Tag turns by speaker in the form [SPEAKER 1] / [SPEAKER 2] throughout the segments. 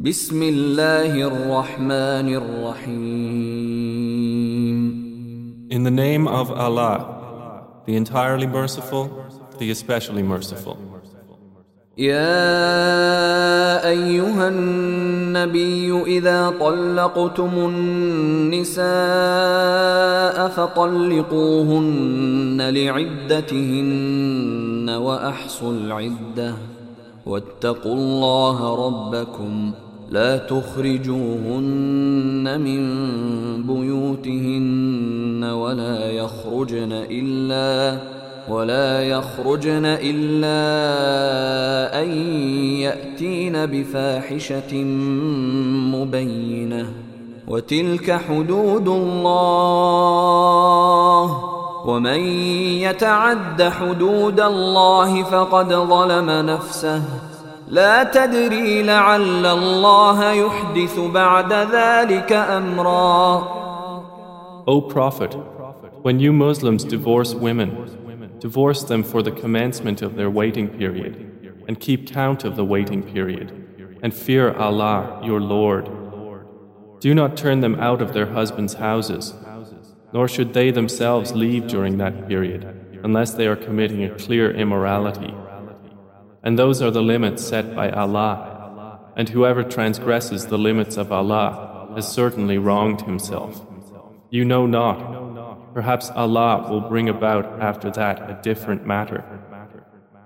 [SPEAKER 1] بسم الله الرحمن الرحيم
[SPEAKER 2] In the name of Allah, the entirely merciful, the especially merciful.
[SPEAKER 1] يا أيها النبي إذا طلقتم النساء فطلقوهن لعدتهن وأحصوا العده واتقوا الله ربكم لا تخرجوهن من بيوتهن ولا يخرجن إلا ولا يخرجن إلا أن يأتين بفاحشة مبينة وتلك حدود الله ومن يتعد حدود الله فقد ظلم نفسه لا تدري لعل الله يحدث بعد ذلك امرا
[SPEAKER 2] O Prophet, when you Muslims divorce women, divorce them for the commencement of their waiting period, and keep count of the waiting period, and fear Allah, your Lord. Do not turn them out of their husbands' houses, nor should they themselves leave during that period, unless they are committing a clear immorality. And those are the limits set by Allah, and whoever transgresses the limits of Allah has certainly wronged himself. You know not, perhaps Allah will bring about after that a different matter.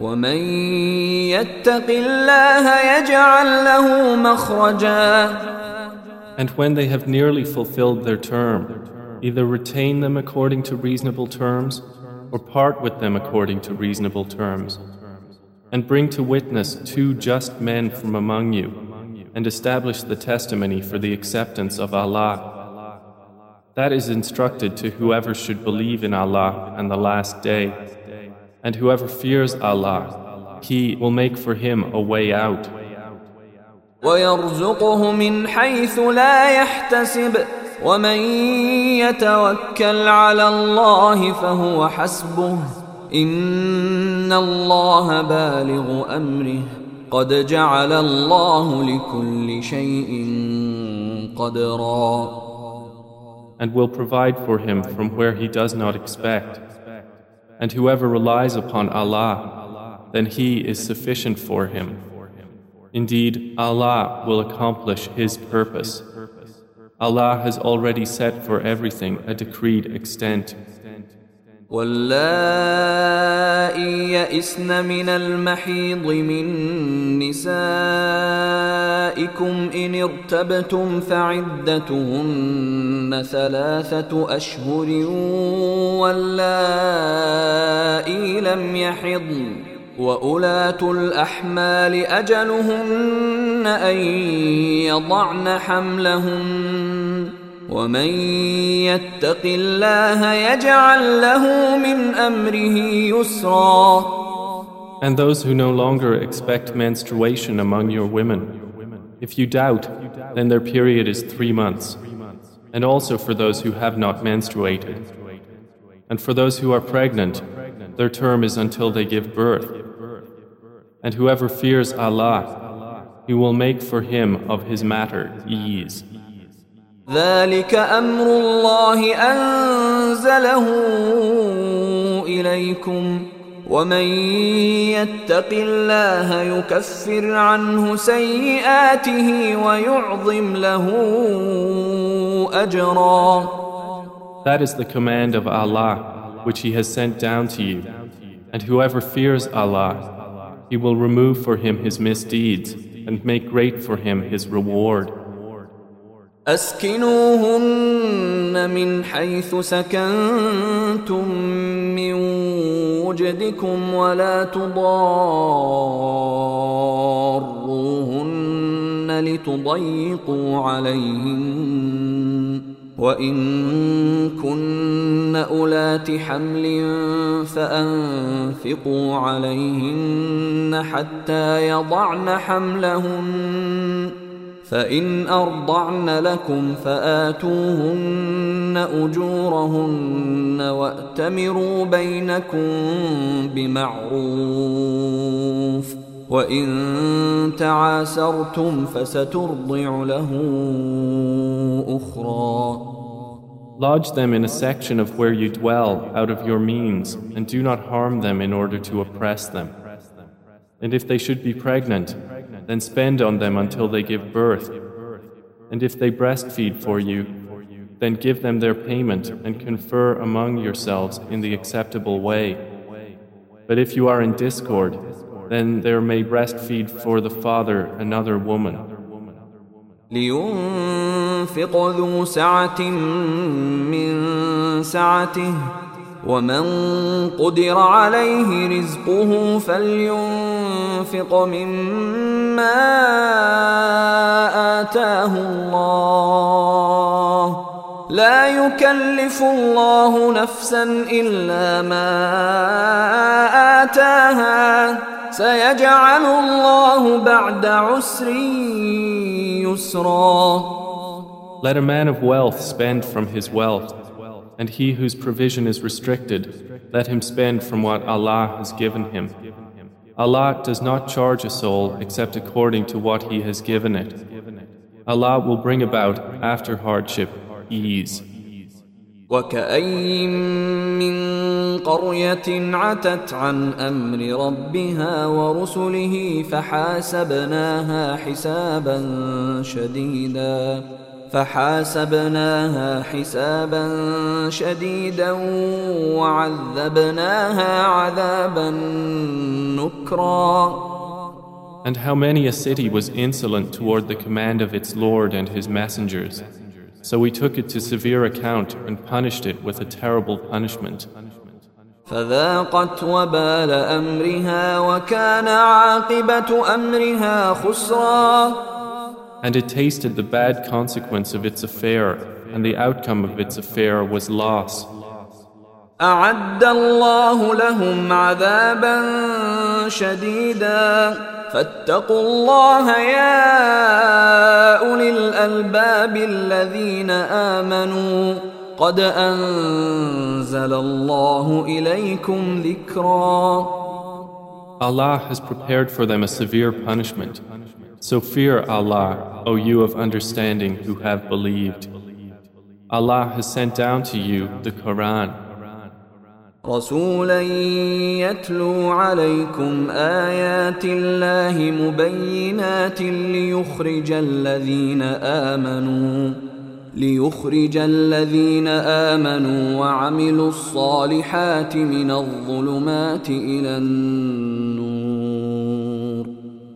[SPEAKER 1] ومن يتق الله يجعل له مخرجا
[SPEAKER 2] And when they have nearly fulfilled their term, either retain them according to reasonable terms or part with them according to reasonable terms. And bring to witness two just men from among you and establish the testimony for the acceptance of Allah. That is instructed to whoever should believe in Allah and the last day. And whoever fears Allah, He will make for him a way out. ويرزقه من حيث لا يحتسب ومن
[SPEAKER 1] يتوكل على الله فهو حسبه إن الله بالغ أمره قد جعل
[SPEAKER 2] الله لكل شيء قدرا And will provide for him from where he does not expect and whoever relies upon Allah, then He is sufficient for him. Indeed, Allah will accomplish His purpose. Allah has already set for everything a decreed extent.
[SPEAKER 1] واللائي يئسن من المحيض من نسائكم نسائكم إن ارتبتم فعدتهن ثلاثة أشهر واللائي لم يحضن وأولاة الأحمال أجلهن أن يضعن حملهن ومن يتق الله يجعل له من أمره يسرا And those who no longer expect menstruation among your women,
[SPEAKER 2] If you doubt, then their period is three months, and also for those who have not menstruated. And for those who are pregnant, their term is until they give birth. And whoever fears Allah, He will make for him of his matter ease.
[SPEAKER 1] ذلك أمر الله أنزله إليكم ومن يتق الله يكفر عنه سيئاته ويعظم له أجرا
[SPEAKER 2] That is the command of Allah which He has sent down to you. And whoever fears Allah, He will remove for him his misdeeds and make great for him his reward.
[SPEAKER 1] أسكنوهن من حيث سكنتم مجدكم ولا تضاروهن لتضيقوا عليهن وإن كن أولات حمل فأنفقوا عليهن حتى يضعن حملهن فإن أرضعن لكم فآتوهن أجورهن وأتمروا بينكم بمعروف وإن تعاسرتم فسترضع له أخرى
[SPEAKER 2] Lodge them in a section of where you dwell out of your means and do not harm them in order to oppress them. And if they should be pregnant, then spend on them until they give birth. And if they breastfeed for you, then give them their payment and confer among yourselves in the acceptable way. But if you are in discord, then there may breastfeed for the father another woman. لينفق ذو سعة
[SPEAKER 1] من سعته ومن قدر عليه رزقه فلينفق مما آتاه الله لا يكلف الله نفسا إلا ما آتاها سيجعل الله بعد عسر يسرا
[SPEAKER 2] Let a man of wealth spend from his wealth and he whose provision is restricted, let him spend from what Allah has given him. Allah does not charge a soul except according to what He has given it. Allah will bring about, after hardship,
[SPEAKER 1] ease. وكاين من قريه عتت عن امر ربها ورسله فحاسبناها حسابا شديدا فحاسبناها حسابا شديدا وعذبناها عذابا نكرا
[SPEAKER 2] And how many a city was insolent toward the command of its Lord and his messengers. So we took it to severe account and punished it with a terrible punishment.
[SPEAKER 1] فذاقت أمرها وكان عاقبة أمرها خسرا
[SPEAKER 2] and it tasted the bad consequence of its affair, and the outcome of its affair was loss. أعد الله لهم
[SPEAKER 1] فاتقوا الله يا أولي الألباب الذين آمنوا قد
[SPEAKER 2] أنزل الله إليكم Allah has prepared for them a severe punishment. So fear Allah, O you of understanding who have believed. Allah has sent down to you the Quran.
[SPEAKER 1] رسولا يتلو عليكم آيات الله مبينات ليخرج الذين آمنوا ليخرج الذين آمنوا وعملوا الصالحات من الظلمات إلى النور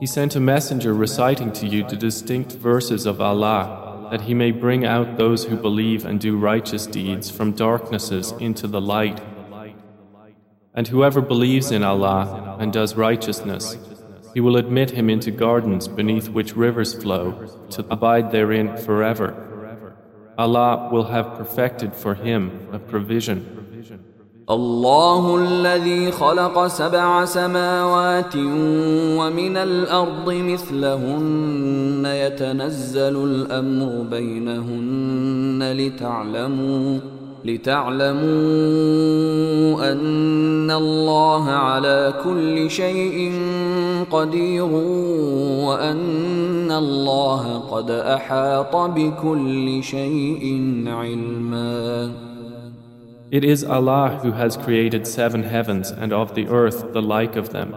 [SPEAKER 2] He sent a messenger reciting to you the distinct verses of Allah, that He may bring out those who believe and do righteous deeds from darknesses into the light. And whoever believes in Allah and does righteousness, He will admit him into gardens beneath which rivers flow, to abide therein forever. Allah will have perfected for him a provision.
[SPEAKER 1] الله الذي خلق سبع سماوات ومن الارض مثلهن يتنزل الامر بينهن لتعلموا لتعلموا ان الله على كل شيء قدير وان الله قد احاط بكل شيء علما
[SPEAKER 2] It is Allah who has created seven heavens and of the earth the like of them.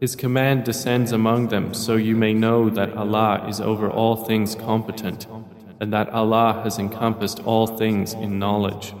[SPEAKER 2] His command descends among them, so you may know that Allah is over all things competent, and that Allah has encompassed all things in knowledge.